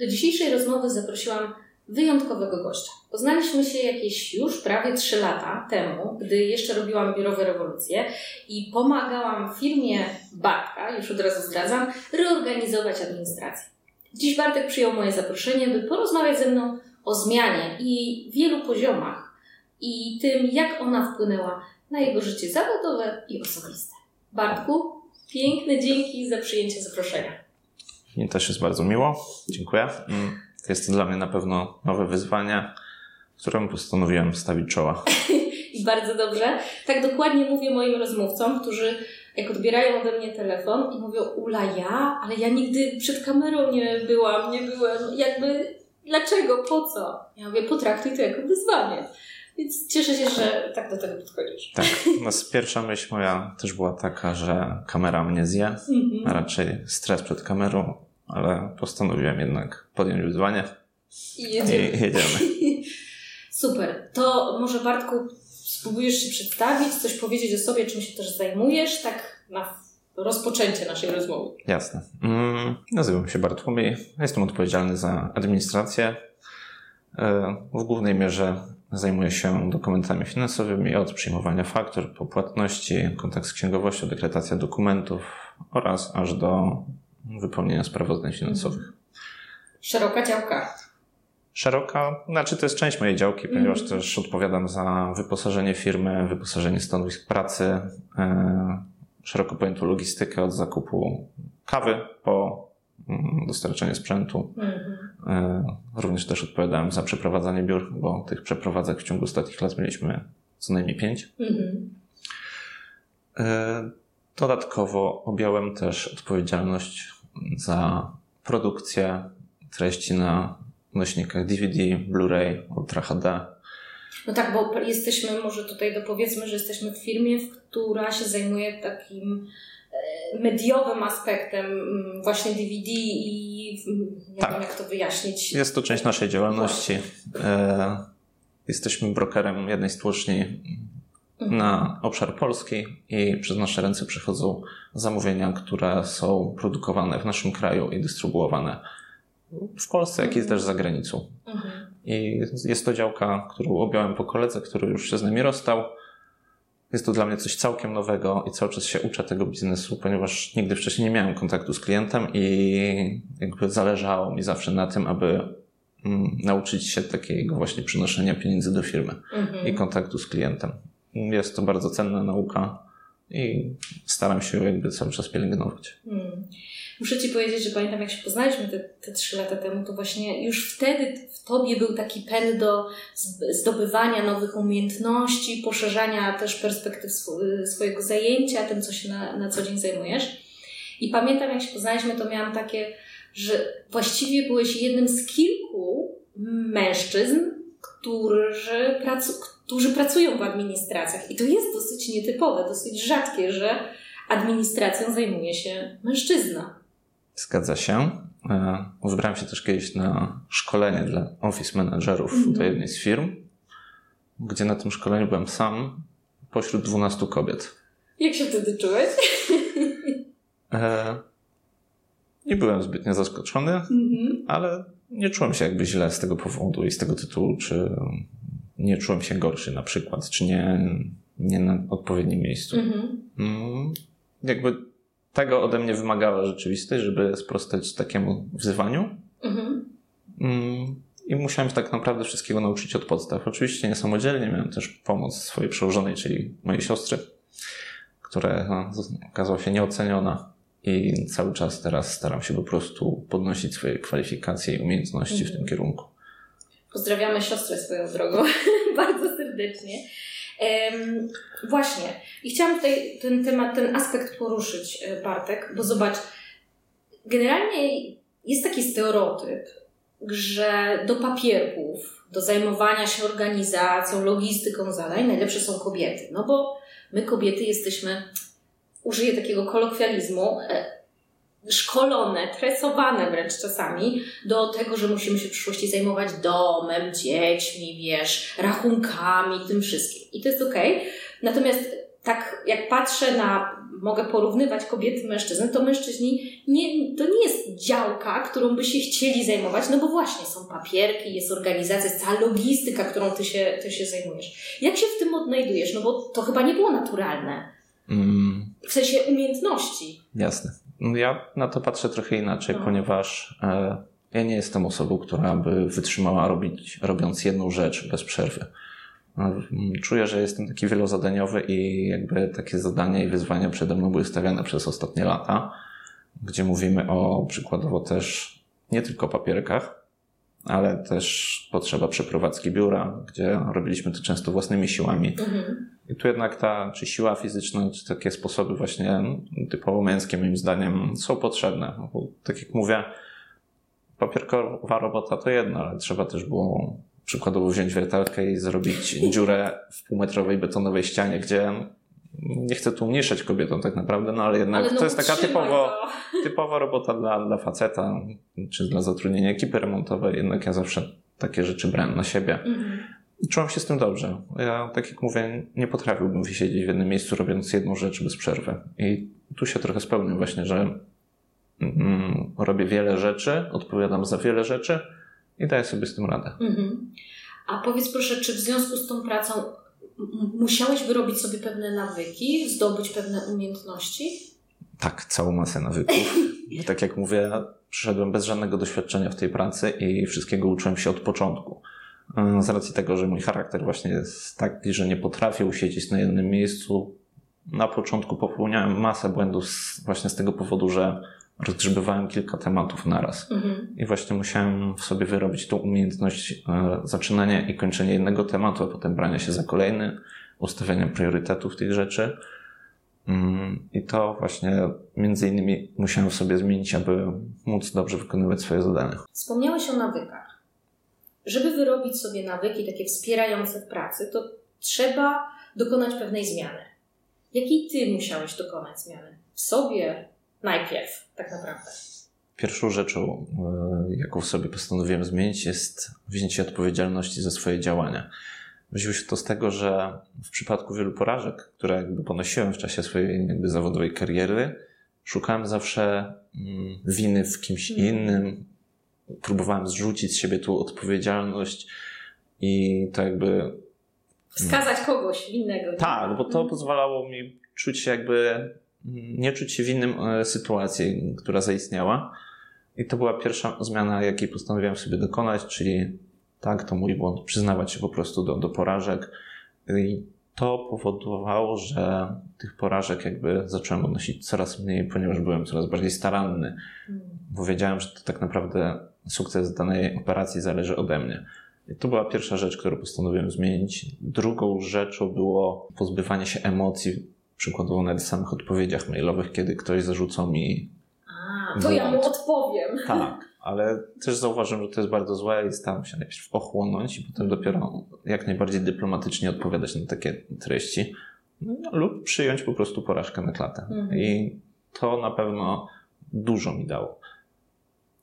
Do dzisiejszej rozmowy zaprosiłam wyjątkowego gościa. Poznaliśmy się jakieś już prawie 3 lata temu, gdy jeszcze robiłam biurowe rewolucje i pomagałam firmie Bartka, już od razu zdradzam, reorganizować administrację. Dziś Bartek przyjął moje zaproszenie, by porozmawiać ze mną o zmianie i wielu poziomach i tym, jak ona wpłynęła na jego życie zawodowe i osobiste. Bartku, piękne dzięki za przyjęcie zaproszenia. Mi też jest bardzo miło. Dziękuję. Mm, jest to dla mnie na pewno nowe wyzwanie, któremu postanowiłem stawić czoła. I bardzo dobrze. Tak dokładnie mówię moim rozmówcom, którzy jak odbierają ode mnie telefon i mówią, Ula, ja? Ale ja nigdy przed kamerą nie byłam, nie byłem. Jakby, dlaczego? Po co? Ja mówię, potraktuj to jako wyzwanie. Więc cieszę się, że tak do tego podchodzisz. Tak. No, pierwsza myśl moja też była taka, że kamera mnie zje, mhm. a raczej stres przed kamerą, ale postanowiłem jednak podjąć wyzwanie. I jedziemy. I jedziemy. Super. To może Bartku spróbujesz się przedstawić, coś powiedzieć o sobie, czym się też zajmujesz, tak na rozpoczęcie naszej rozmowy. Jasne. Mm, nazywam się Bartłomiej. Jestem odpowiedzialny za administrację. E, w głównej mierze zajmuję się dokumentami finansowymi od przyjmowania faktur po płatności, kontakt z księgowością, dekretacja dokumentów oraz aż do wypełnienia sprawozdań finansowych. Szeroka działka. Szeroka, znaczy to jest część mojej działki, mm. ponieważ też odpowiadam za wyposażenie firmy, wyposażenie stanowisk pracy, e, szeroko pojętą logistykę od zakupu kawy po dostarczenie sprzętu. Mm. Również też odpowiadałem za przeprowadzanie biur, bo tych przeprowadzek w ciągu ostatnich lat mieliśmy co najmniej pięć. Mm. Dodatkowo objąłem też odpowiedzialność za produkcję treści na nośnikach DVD, Blu-ray, Ultra HD. No tak, bo jesteśmy, może tutaj dopowiedzmy, że jesteśmy w firmie, która się zajmuje takim e, mediowym aspektem mm, właśnie DVD i nie tak. wiem jak to wyjaśnić. Jest to część naszej działalności. E, jesteśmy brokerem jednej z tłoczni mhm. na obszar polski i przez nasze ręce przychodzą zamówienia, które są produkowane w naszym kraju i dystrybuowane w Polsce, jak i też za granicą. Mhm. I jest to działka, którą objąłem po koledze, który już się z nami rozstał. Jest to dla mnie coś całkiem nowego i cały czas się uczę tego biznesu, ponieważ nigdy wcześniej nie miałem kontaktu z klientem i jakby zależało mi zawsze na tym, aby mm, nauczyć się takiego właśnie przynoszenia pieniędzy do firmy mhm. i kontaktu z klientem. Jest to bardzo cenna nauka i staram się jakby cały czas pielęgnować. Hmm. Muszę Ci powiedzieć, że pamiętam jak się poznaliśmy te, te trzy lata temu, to właśnie już wtedy w Tobie był taki pęd do zdobywania nowych umiejętności, poszerzania też perspektyw swojego zajęcia, tym co się na, na co dzień zajmujesz. I pamiętam jak się poznaliśmy, to miałam takie, że właściwie byłeś jednym z kilku mężczyzn, którzy, pracu, którzy pracują w administracjach. I to jest dosyć nietypowe, dosyć rzadkie, że administracją zajmuje się mężczyzna. Zgadza się. E, wybrałem się też kiedyś na szkolenie dla office managerów -hmm. do jednej z firm, gdzie na tym szkoleniu byłem sam pośród 12 kobiet. Jak się wtedy czułeś? E, nie byłem zbytnio zaskoczony, -hmm. ale nie czułem się jakby źle z tego powodu i z tego tytułu, czy nie czułem się gorszy na przykład, czy nie, nie na odpowiednim miejscu. -hmm. mm, jakby tego ode mnie wymagała rzeczywistość, żeby sprostać takiemu wzywaniu. Mhm. Mm, I musiałem tak naprawdę wszystkiego nauczyć od podstaw. Oczywiście nie samodzielnie, miałem też pomoc swojej przełożonej, czyli mojej siostry, która no, okazała się nieoceniona i cały czas teraz staram się po prostu podnosić swoje kwalifikacje i umiejętności mhm. w tym kierunku. Pozdrawiamy siostrę swoją drogą bardzo serdecznie. Um, właśnie. I chciałam tutaj ten temat, ten aspekt poruszyć, e, Bartek, bo zobacz, generalnie jest taki stereotyp, że do papierków, do zajmowania się organizacją, logistyką zadań najlepsze są kobiety. No bo my kobiety jesteśmy, użyję takiego kolokwializmu, e, szkolone, tresowane wręcz czasami do tego, że musimy się w przyszłości zajmować domem, dziećmi, wiesz, rachunkami, tym wszystkim. I to jest okej. Okay. Natomiast tak jak patrzę na mogę porównywać kobiety, mężczyzn, to mężczyźni nie, to nie jest działka, którą by się chcieli zajmować, no bo właśnie są papierki, jest organizacja, jest cała logistyka, którą ty się, ty się zajmujesz. Jak się w tym odnajdujesz? No bo to chyba nie było naturalne. Mm. W sensie umiejętności. Jasne. Ja na to patrzę trochę inaczej, no. ponieważ e, ja nie jestem osobą, która by wytrzymała robić, robiąc jedną rzecz bez przerwy. Czuję, że jestem taki wielozadaniowy i jakby takie zadania i wyzwania przede mną były stawiane przez ostatnie lata, gdzie mówimy o przykładowo też nie tylko papierkach, ale też potrzeba przeprowadzki biura, gdzie robiliśmy to często własnymi siłami. Mhm. I tu jednak ta, czy siła fizyczna, czy takie sposoby właśnie typowo męskie moim zdaniem są potrzebne. Bo, tak jak mówię, papierkowa robota to jedno, ale trzeba też było przykładowo wziąć wiertarkę i zrobić dziurę w półmetrowej betonowej ścianie, gdzie nie chcę tu umniejszać kobietą tak naprawdę, no ale jednak ale no to jest taka typowo, typowa robota dla, dla faceta, czy dla zatrudnienia ekipy remontowej, jednak ja zawsze takie rzeczy brałem na siebie. Mhm. I czułem się z tym dobrze. Ja, tak jak mówię, nie potrafiłbym wysiedzieć w jednym miejscu robiąc jedną rzecz bez przerwy. I tu się trochę spełnił właśnie, że mm, robię wiele rzeczy, odpowiadam za wiele rzeczy, i daję sobie z tym radę. Mhm. A powiedz proszę, czy w związku z tą pracą musiałeś wyrobić sobie pewne nawyki, zdobyć pewne umiejętności? Tak, całą masę nawyków. tak jak mówię, przyszedłem bez żadnego doświadczenia w tej pracy i wszystkiego uczyłem się od początku. Z racji tego, że mój charakter właśnie jest taki, że nie potrafię usiedzieć na jednym miejscu, na początku popełniałem masę błędów właśnie z tego powodu, że rozgrzebywałem kilka tematów naraz. Mhm. I właśnie musiałem w sobie wyrobić tą umiejętność e, zaczynania i kończenia jednego tematu, a potem brania się za kolejny, ustawiania priorytetów tych rzeczy. Mm, I to właśnie między innymi musiałem w sobie zmienić, aby móc dobrze wykonywać swoje zadania. Wspomniałeś o nawykach. Żeby wyrobić sobie nawyki takie wspierające w pracy, to trzeba dokonać pewnej zmiany. Jakiej ty musiałeś dokonać zmiany? W sobie, najpierw, tak naprawdę? Pierwszą rzeczą, e, jaką sobie postanowiłem zmienić, jest wzięcie odpowiedzialności za swoje działania. Wzięło się to z tego, że w przypadku wielu porażek, które jakby ponosiłem w czasie swojej jakby zawodowej kariery, szukałem zawsze mm, winy w kimś mhm. innym, próbowałem zrzucić z siebie tą odpowiedzialność i to jakby. Wskazać kogoś innego. Tak, bo to mhm. pozwalało mi czuć się jakby nie czuć się winnym e, sytuacji, która zaistniała. I to była pierwsza zmiana, jakiej postanowiłem sobie dokonać, czyli tak, to mój błąd, przyznawać się po prostu do, do porażek. I to powodowało, że tych porażek jakby zacząłem odnosić coraz mniej, ponieważ byłem coraz bardziej staranny, bo wiedziałem, że to tak naprawdę sukces danej operacji zależy ode mnie. I to była pierwsza rzecz, którą postanowiłem zmienić. Drugą rzeczą było pozbywanie się emocji przykładowo na samych odpowiedziach mailowych, kiedy ktoś zarzucał mi. A, to ja mu odpowiem. Tak, ale też zauważyłem, że to jest bardzo złe i staram się najpierw ochłonąć i potem dopiero jak najbardziej dyplomatycznie odpowiadać na takie treści. No, lub przyjąć po prostu porażkę na klatę. Mhm. I to na pewno dużo mi dało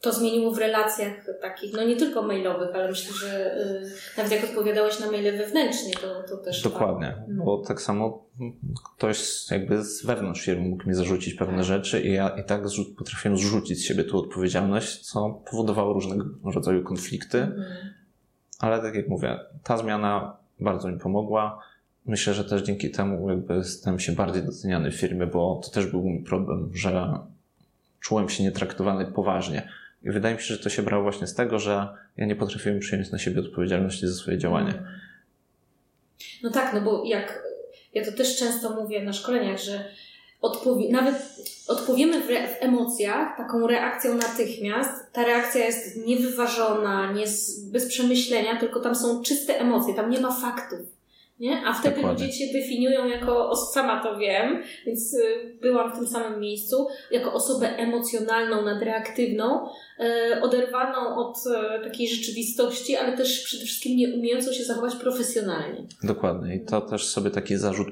to zmieniło w relacjach takich, no nie tylko mailowych, ale myślę, że y, nawet jak odpowiadałeś na maile wewnętrznie, to, to też. Dokładnie, no. bo tak samo ktoś jakby z wewnątrz firmy mógł mi zarzucić pewne tak. rzeczy i ja i tak potrafiłem zrzucić z siebie tą odpowiedzialność, co powodowało różnego rodzaju konflikty. Mhm. Ale tak jak mówię, ta zmiana bardzo mi pomogła. Myślę, że też dzięki temu jakby stałem się bardziej doceniany w firmie, bo to też był mój problem, że czułem się nietraktowany poważnie i wydaje mi się, że to się brało właśnie z tego, że ja nie potrafiłem przyjąć na siebie odpowiedzialności za swoje działania. No tak, no bo jak ja to też często mówię na szkoleniach, że odpowie, nawet odpowiemy w, re, w, emocjach taką reakcją natychmiast. Ta reakcja jest niewyważona, nie z, bez przemyślenia, tylko tam są czyste emocje, tam nie ma faktów. Nie? A wtedy Dokładnie. ludzie się definiują jako, sama to wiem, więc y, byłam w tym samym miejscu, jako osobę emocjonalną, nadreaktywną, y, oderwaną od y, takiej rzeczywistości, ale też przede wszystkim nie umiejącą się zachować profesjonalnie. Dokładnie. I to też sobie taki zarzut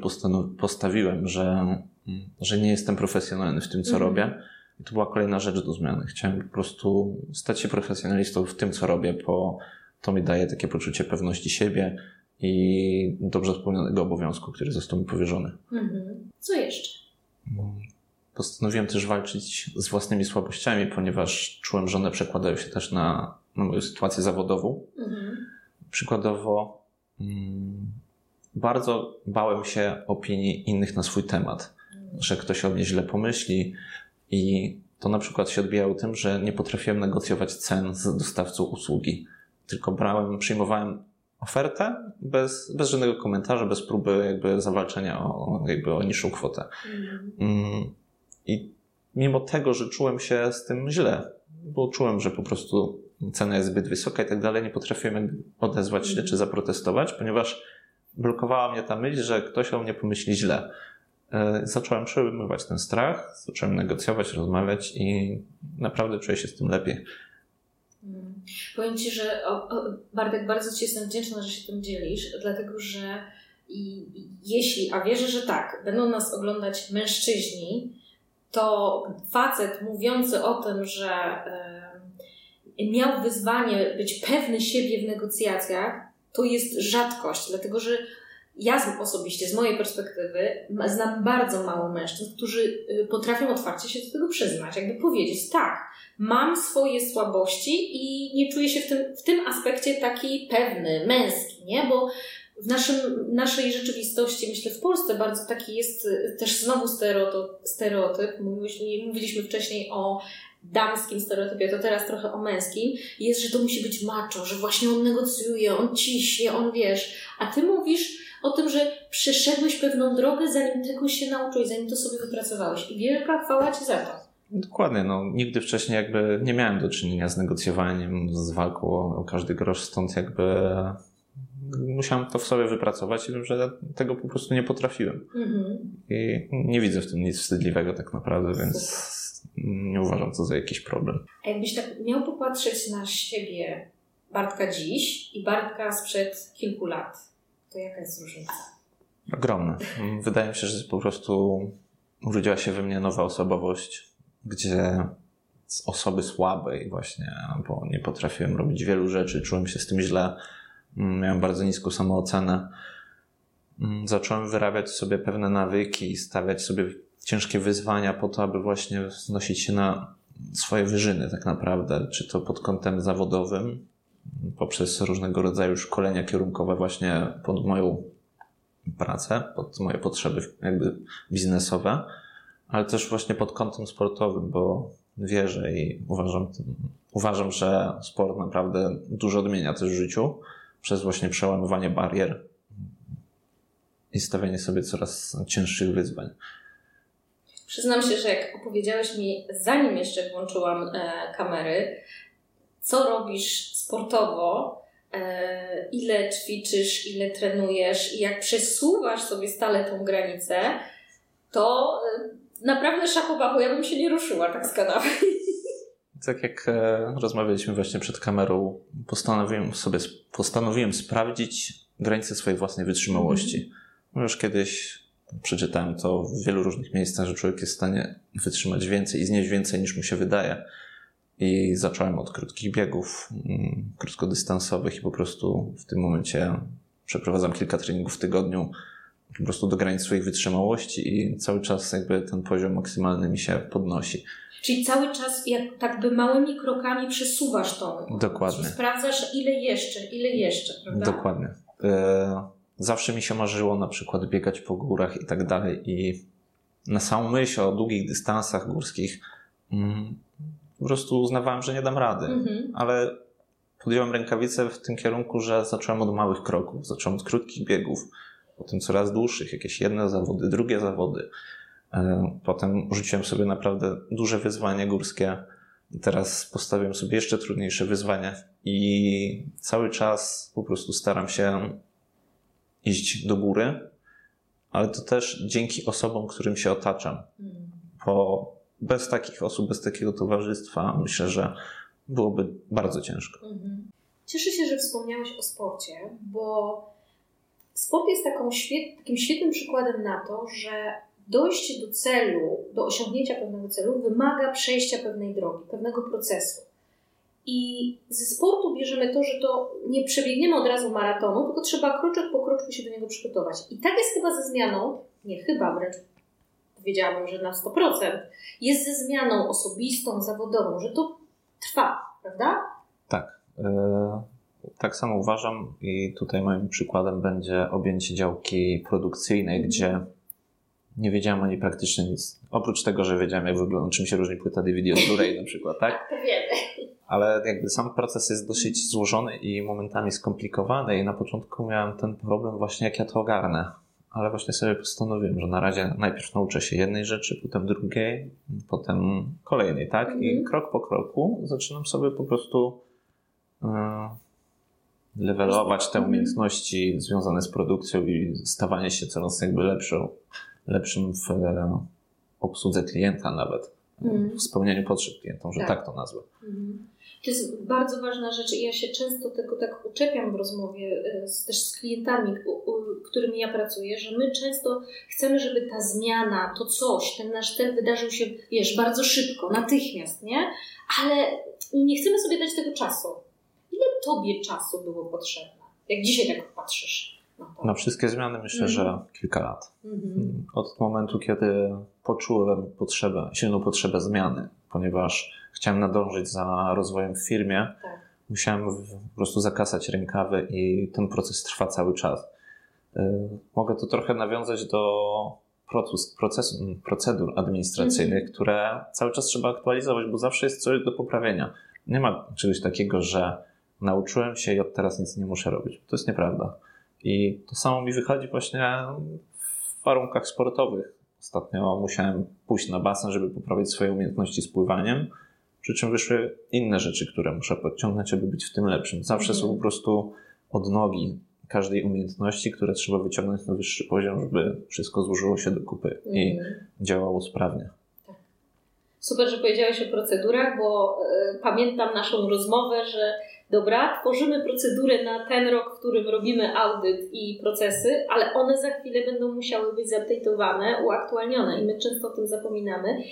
postawiłem, że, że nie jestem profesjonalny w tym, co mhm. robię. I to była kolejna rzecz do zmiany. Chciałem po prostu stać się profesjonalistą w tym, co robię, bo to mi daje takie poczucie pewności siebie, i dobrze spełnionego obowiązku, który został mi powierzony. Mhm. Co jeszcze? postanowiłem też walczyć z własnymi słabościami, ponieważ czułem, że one przekładają się też na, na moją sytuację zawodową. Mhm. Przykładowo, mm, bardzo bałem się opinii innych na swój temat, mhm. że ktoś o mnie źle pomyśli i to na przykład się odbijało tym, że nie potrafiłem negocjować cen z dostawcą usługi, tylko brałem, przyjmowałem ofertę bez, bez żadnego komentarza, bez próby jakby zawalczenia o, jakby o niższą kwotę. Mhm. Mm. I mimo tego, że czułem się z tym źle, bo czułem, że po prostu cena jest zbyt wysoka i tak dalej, nie potrafiłem odezwać się mhm. czy zaprotestować, ponieważ blokowała mnie ta myśl, że ktoś o mnie pomyśli źle. E, zacząłem przełamywać ten strach, zacząłem negocjować, rozmawiać i naprawdę czuję się z tym lepiej. Hmm. Powiem Ci, że o, o, Bartek, bardzo Ci jestem wdzięczna, że się tym dzielisz, dlatego że i, jeśli, a wierzę, że tak, będą nas oglądać mężczyźni, to facet mówiący o tym, że e, miał wyzwanie być pewny siebie w negocjacjach, to jest rzadkość, dlatego że ja osobiście, z mojej perspektywy, znam bardzo mało mężczyzn, którzy y, potrafią otwarcie się do tego przyznać, jakby powiedzieć, tak, mam swoje słabości i nie czuję się w tym, w tym aspekcie taki pewny, męski, nie? Bo w naszym, naszej rzeczywistości, myślę w Polsce bardzo taki jest y, też znowu stereotyp, stereotyp. Mówiliśmy, mówiliśmy wcześniej o damskim stereotypie, to teraz trochę o męskim, jest, że to musi być macho, że właśnie on negocjuje, on ciśnie, on wiesz, a ty mówisz, o tym, że przeszedłeś pewną drogę, zanim tego się nauczyłeś, zanim to sobie wypracowałeś. I wielka chwała Ci za to. Dokładnie, no nigdy wcześniej jakby nie miałem do czynienia z negocjowaniem, z walką o, każdy grosz, stąd jakby musiałem to w sobie wypracować i wiem, że tego po prostu nie potrafiłem. Mhm. I nie widzę w tym nic wstydliwego tak naprawdę, więc. Nie uważam to za jakiś problem. A jakbyś tak miał popatrzeć na siebie Bartka dziś i Bartka sprzed kilku lat, to jaka jest różnica? Ogromna. Wydaje mi się, że po prostu urodziła się we mnie nowa osobowość, gdzie z osoby słabej właśnie, bo nie potrafiłem robić wielu rzeczy, czułem się z tym źle, miałem bardzo niską samoocenę. Zacząłem wyrabiać sobie pewne nawyki i stawiać sobie ciężkie wyzwania po to, aby właśnie znosić się na swoje wyżyny tak naprawdę, czy to pod kątem zawodowym, poprzez różnego rodzaju szkolenia kierunkowe właśnie pod moją pracę, pod moje potrzeby jakby biznesowe, ale też właśnie pod kątem sportowym, bo wierzę i uważam, uważam, że sport naprawdę dużo odmienia też w życiu przez właśnie przełamywanie barier i stawianie sobie coraz cięższych wyzwań. Przyznam się, że jak opowiedziałeś mi, zanim jeszcze włączyłam e, kamery, co robisz sportowo, e, ile ćwiczysz, ile trenujesz i jak przesuwasz sobie stale tą granicę, to e, naprawdę szachobachu, ja bym się nie ruszyła tak z kanapy. Tak jak rozmawialiśmy właśnie przed kamerą, postanowiłem sobie postanowiłem sprawdzić granice swojej własnej wytrzymałości. Mm. Już kiedyś przeczytałem to w wielu różnych miejscach, że człowiek jest w stanie wytrzymać więcej i znieść więcej niż mu się wydaje. I zacząłem od krótkich biegów, mm, krótkodystansowych i po prostu w tym momencie przeprowadzam kilka treningów w tygodniu po prostu do granic swoich wytrzymałości i cały czas jakby ten poziom maksymalny mi się podnosi. Czyli cały czas jak tak by małymi krokami przesuwasz tą. Dokładnie. Sprawdzasz ile jeszcze, ile jeszcze, prawda? Dokładnie. E, zawsze mi się marzyło na przykład biegać po górach i tak dalej i na samą myśl o długich dystansach górskich mm, po prostu uznawałem, że nie dam rady. Mhm. Ale podjąłem rękawice w tym kierunku, że zacząłem od małych kroków, zacząłem od krótkich biegów, potem coraz dłuższych, jakieś jedne zawody, drugie zawody. E, potem rzuciłem sobie naprawdę duże wyzwanie górskie. Teraz postawiłem sobie jeszcze trudniejsze wyzwania i cały czas po prostu staram się iść do góry, ale to też dzięki osobom, którym się otaczam. Bo bez takich osób, bez takiego towarzystwa, myślę, że byłoby bardzo ciężko. Mhm. Cieszę się, że wspomniałeś o sporcie, bo sport jest świet, takim świetnym przykładem na to, że dojście do celu, do osiągnięcia pewnego celu wymaga przejścia pewnej drogi, pewnego procesu. I ze sportu bierzemy to, że to nie przebiegniemy od razu maratonu, tylko trzeba kroczek po kroczku się do niego przygotować. I tak jest chyba ze zmianą, nie chyba, wręcz powiedziałabym, że na 100%, jest ze zmianą osobistą, zawodową, że to trwa, prawda? Tak. E, tak samo uważam i tutaj moim przykładem będzie objęcie działki produkcyjnej, mhm. gdzie nie wiedziałem ani praktycznie nic. Oprócz tego, że wiedziałem, jak wygląda, czym się różni płyta DVD od Blu-ray na przykład, tak? tak to wiemy. Ale jakby sam proces jest dosyć złożony i momentami skomplikowany i na początku miałem ten problem właśnie, jak ja to ogarnę. Ale właśnie sobie postanowiłem, że na razie najpierw nauczę się jednej rzeczy, potem drugiej, potem kolejnej, tak? I mhm. krok po kroku zaczynam sobie po prostu yy, levelować te mhm. umiejętności związane z produkcją i stawanie się coraz jakby lepszą lepszym w e, obsłudze klienta nawet, mm. w spełnianiu potrzeb klienta, że tak, tak to nazwę. Mm. To jest bardzo ważna rzecz i ja się często tego tak uczepiam w rozmowie e, z, też z klientami, którymi ja pracuję, że my często chcemy, żeby ta zmiana, to coś, ten nasz cel wydarzył się, wiesz, bardzo szybko, natychmiast, nie? Ale nie chcemy sobie dać tego czasu. Ile tobie czasu było potrzebne? Jak dzisiaj tak patrzysz? Na wszystkie zmiany myślę, że mhm. kilka lat. Mhm. Od momentu, kiedy poczułem potrzebę, silną potrzebę zmiany, ponieważ chciałem nadążyć za rozwojem w firmie, tak. musiałem po prostu zakasać rękawy i ten proces trwa cały czas. Y, mogę tu trochę nawiązać do procesu, procedur administracyjnych, mhm. które cały czas trzeba aktualizować, bo zawsze jest coś do poprawienia. Nie ma czegoś takiego, że nauczyłem się i od teraz nic nie muszę robić. To jest nieprawda. I to samo mi wychodzi właśnie w warunkach sportowych. Ostatnio musiałem pójść na basen, żeby poprawić swoje umiejętności z pływaniem, przy czym wyszły inne rzeczy, które muszę podciągnąć, aby być w tym lepszym. Zawsze mhm. są po prostu odnogi każdej umiejętności, które trzeba wyciągnąć na wyższy poziom, żeby wszystko złożyło się do kupy mhm. i działało sprawnie. Tak. Super, że powiedziałeś o procedurach, bo y, pamiętam naszą rozmowę, że dobra, tworzymy procedurę na ten rok, w którym robimy audyt i procesy, ale one za chwilę będą musiały być zupdate'owane, uaktualnione i my często o tym zapominamy.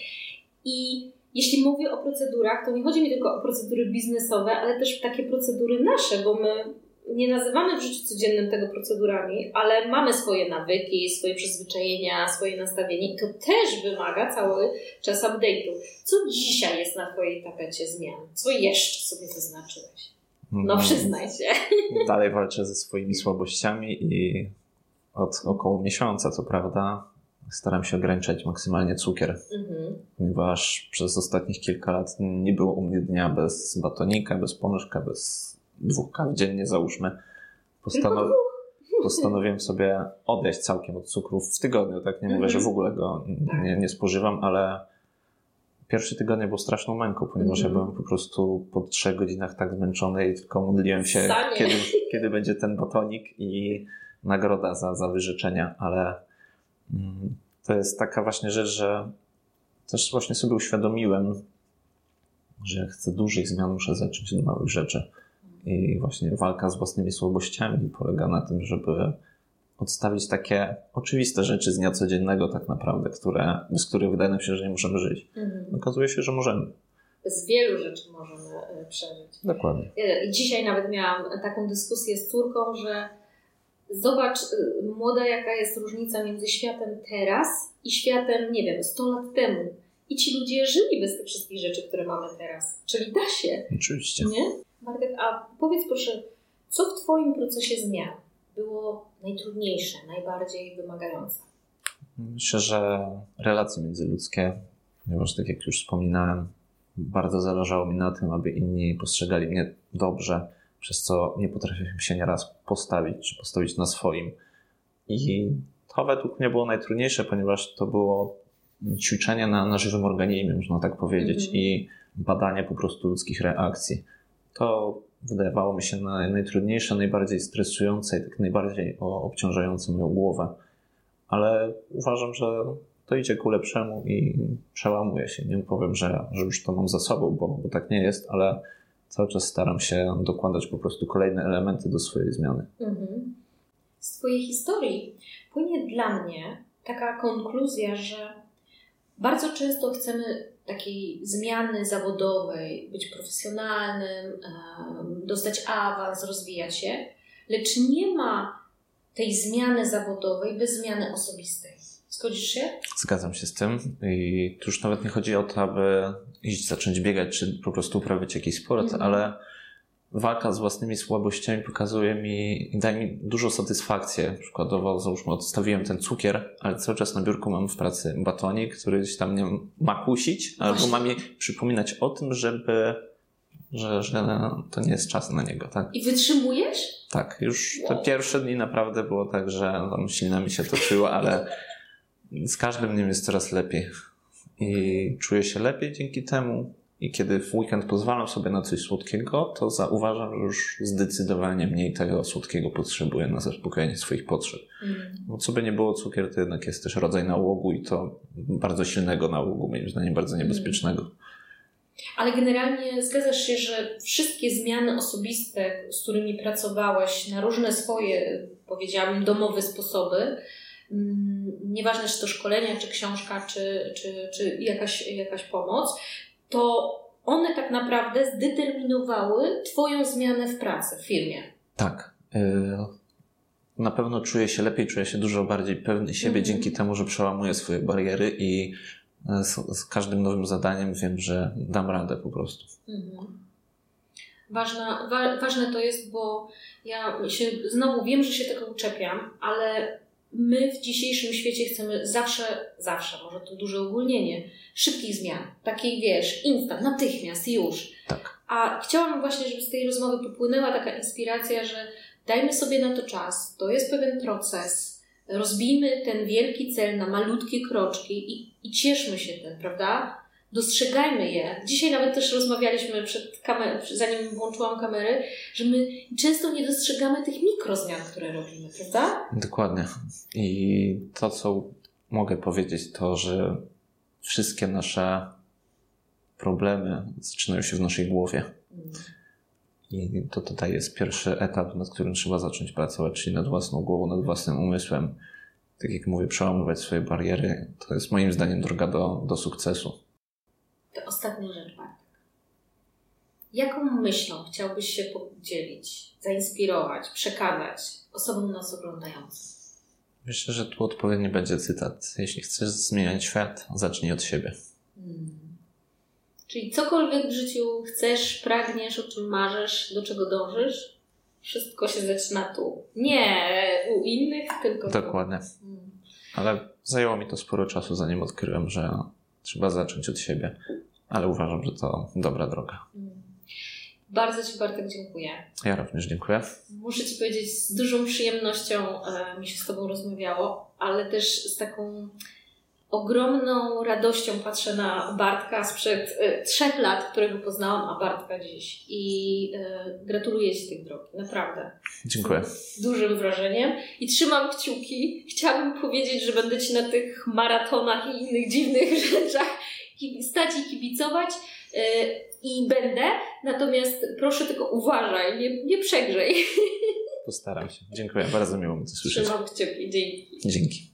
I jeśli mówię o procedurach, to nie chodzi mi tylko o procedury biznesowe, ale też takie procedury nasze, bo my nie nazywamy w życiu codziennym tego procedurami, ale mamy swoje nawyki, swoje przyzwyczajenia, swoje nastawienie i to też wymaga cały czas update'u. Co dzisiaj jest na Twojej tapecie zmian? Co jeszcze sobie zaznaczyłeś? No przyznaj się. Dalej walczę ze swoimi słabościami i od około miesiąca, co prawda, staram się ograniczać maksymalnie cukier, mhm. ponieważ przez ostatnich kilka lat nie było u mnie dnia bez batonika, bez ponożka, bez dwóch kaw dziennie załóżmy. Postanow... Postanowiłem sobie odejść całkiem od cukrów w tygodniu, tak? Nie mówię, że w ogóle go tak. nie, nie spożywam, ale pierwszy tygodnie był straszną męką, ponieważ mm. ja byłem po prostu po trzech godzinach tak zmęczony i tylko modliłem się, kiedy, kiedy będzie ten batonik i nagroda za, za wyrzeczenia, ale mm, to jest taka właśnie rzecz, że też właśnie sobie uświadomiłem, że jak chcę dużych zmian, muszę zacząć od małych rzeczy. I właśnie walka z własnymi słabościami polega na tym, żeby odstawić takie oczywiste rzeczy z dnia codziennego tak naprawdę, które, bez których wydaje nam się, że nie możemy żyć. Mhm. Okazuje się, że możemy. Bez wielu rzeczy możemy e, przeżyć. Dokładnie. E, dzisiaj nawet miałam taką dyskusję z córką, że zobacz, e, młoda, jaka jest różnica między światem teraz i światem, nie wiem, 100 lat temu. I ci ludzie żyli bez tych wszystkich rzeczy, które mamy teraz. Czyli da się. Oczywiście. Nie? Margaret, a powiedz proszę, co w Twoim procesie zmian było najtrudniejsze, najbardziej wymagające? Myślę, że relacje międzyludzkie, ponieważ tak jak już wspominałem, bardzo zależało mi na tym, aby inni postrzegali mnie dobrze, przez co nie potrafiłem się nieraz postawić, czy postawić na swoim. I to według mnie było najtrudniejsze, ponieważ to było ćwiczenie na, na żywym organizmie, można tak powiedzieć, mm -hmm. i badanie po prostu ludzkich reakcji. To wydawało mi się najtrudniejsze, najbardziej stresujące i tak najbardziej obciążające moją głowę. Ale uważam, że to idzie ku lepszemu i przełamuje się. Nie powiem, że, że już to mam za sobą, bo, bo tak nie jest, ale cały czas staram się dokładać po prostu kolejne elementy do swojej zmiany. Mhm. Z Twojej historii płynie dla mnie taka konkluzja, że bardzo często chcemy takiej zmiany zawodowej, być profesjonalnym, dostać awans, rozwijać się, lecz nie ma tej zmiany zawodowej bez zmiany osobistej. Zgodzisz się? Zgadzam się z tym i tu już nawet nie chodzi o to, aby iść, zacząć biegać, czy po prostu uprawiać jakiś sport, Mhm. ale walka z własnymi słabościami pokazuje mi daje mi dużo satysfakcji. Przykładowo, załóżmy, odstawiłem ten cukier, ale cały czas na biurku mam w pracy batonik, który gdzieś tam mnie ma kusić, albo ma mi przypominać o tym, żeby, że, że to nie jest czas na niego, tak? I wytrzymujesz? Tak, już te Wow. pierwsze dni naprawdę było tak, że tam silna mi się toczyła, ale z każdym dniem jest coraz lepiej. I czuję się lepiej dzięki temu. I kiedy w weekend pozwalam sobie na coś słodkiego, to zauważam, że już zdecydowanie mniej tego słodkiego potrzebuję na zaspokojenie swoich potrzeb. Mm. Bo co by nie było, cukier to jednak jest też rodzaj nałogu i to bardzo silnego nałogu, moim zdaniem bardzo niebezpiecznego. Ale generalnie zgadzasz się, że wszystkie zmiany osobiste, z którymi pracowałeś na różne swoje, powiedziałabym, domowe sposoby, mm, nieważne czy to szkolenia, czy książka, czy, czy, czy jakaś, jakaś pomoc, to one tak naprawdę zdeterminowały Twoją zmianę w pracy, w firmie. Tak. y, Na pewno czuję się lepiej, czuję się dużo bardziej pewny siebie Mhm. dzięki temu, że przełamuję swoje bariery i y, z, z każdym nowym zadaniem wiem, że dam radę po prostu. Mhm. Ważna, wa, ważne to jest, bo ja się znowu wiem, że się tego uczepiam, ale my w dzisiejszym świecie chcemy zawsze, zawsze, może to duże ogólnienie, szybkich zmian. Takiej wiesz, instant, natychmiast, już. Tak. A chciałam właśnie, żeby z tej rozmowy popłynęła taka inspiracja, że dajmy sobie na to czas, to jest pewien proces. Rozbijmy ten wielki cel na malutkie kroczki i, i cieszmy się tym, prawda? Dostrzegajmy je. Dzisiaj nawet też rozmawialiśmy przed kamerą, zanim włączyłam kamery, że my często nie dostrzegamy tych mikrozmian, które robimy, prawda? Dokładnie. I to, co mogę powiedzieć, to, że wszystkie nasze problemy zaczynają się w naszej głowie. I to tutaj jest pierwszy etap, nad którym trzeba zacząć pracować, czyli nad własną głową, nad własnym umysłem. Tak jak mówię, przełamywać swoje bariery. To jest moim zdaniem droga do, do sukcesu. To ostatnia rzecz, Bartek. Jaką myślą chciałbyś się podzielić, zainspirować, przekazać osobom nas oglądającym? Myślę, że tu odpowiedni będzie cytat. Jeśli chcesz zmieniać świat, zacznij od siebie. Hmm. Czyli cokolwiek w życiu chcesz, pragniesz, o czym marzysz, do czego dążysz, wszystko się zaczyna tu. Nie u innych, tylko. Dokładnie. Hmm. Ale zajęło mi to sporo czasu, zanim odkryłem, że trzeba zacząć od siebie. Ale uważam, że to dobra droga. Bardzo Ci Bartek dziękuję. Ja również dziękuję. Muszę Ci powiedzieć, z dużą przyjemnością e, mi się z Tobą rozmawiało, ale też z taką ogromną radością patrzę na Bartka sprzed e, trzech lat, którego poznałam, a Bartka dziś. I e, gratuluję Ci tych drogi, naprawdę. Dziękuję. Z dużym wrażeniem i trzymam kciuki. Chciałabym powiedzieć, że będę Ci na tych maratonach i innych dziwnych rzeczach stać i kibicować. e, I będę, natomiast proszę tylko uważaj, nie, nie przegrzej. Postaram się. Dziękuję. Bardzo miło mi to słyszeć. Trzymam kciuki. Dzięki. Dzięki.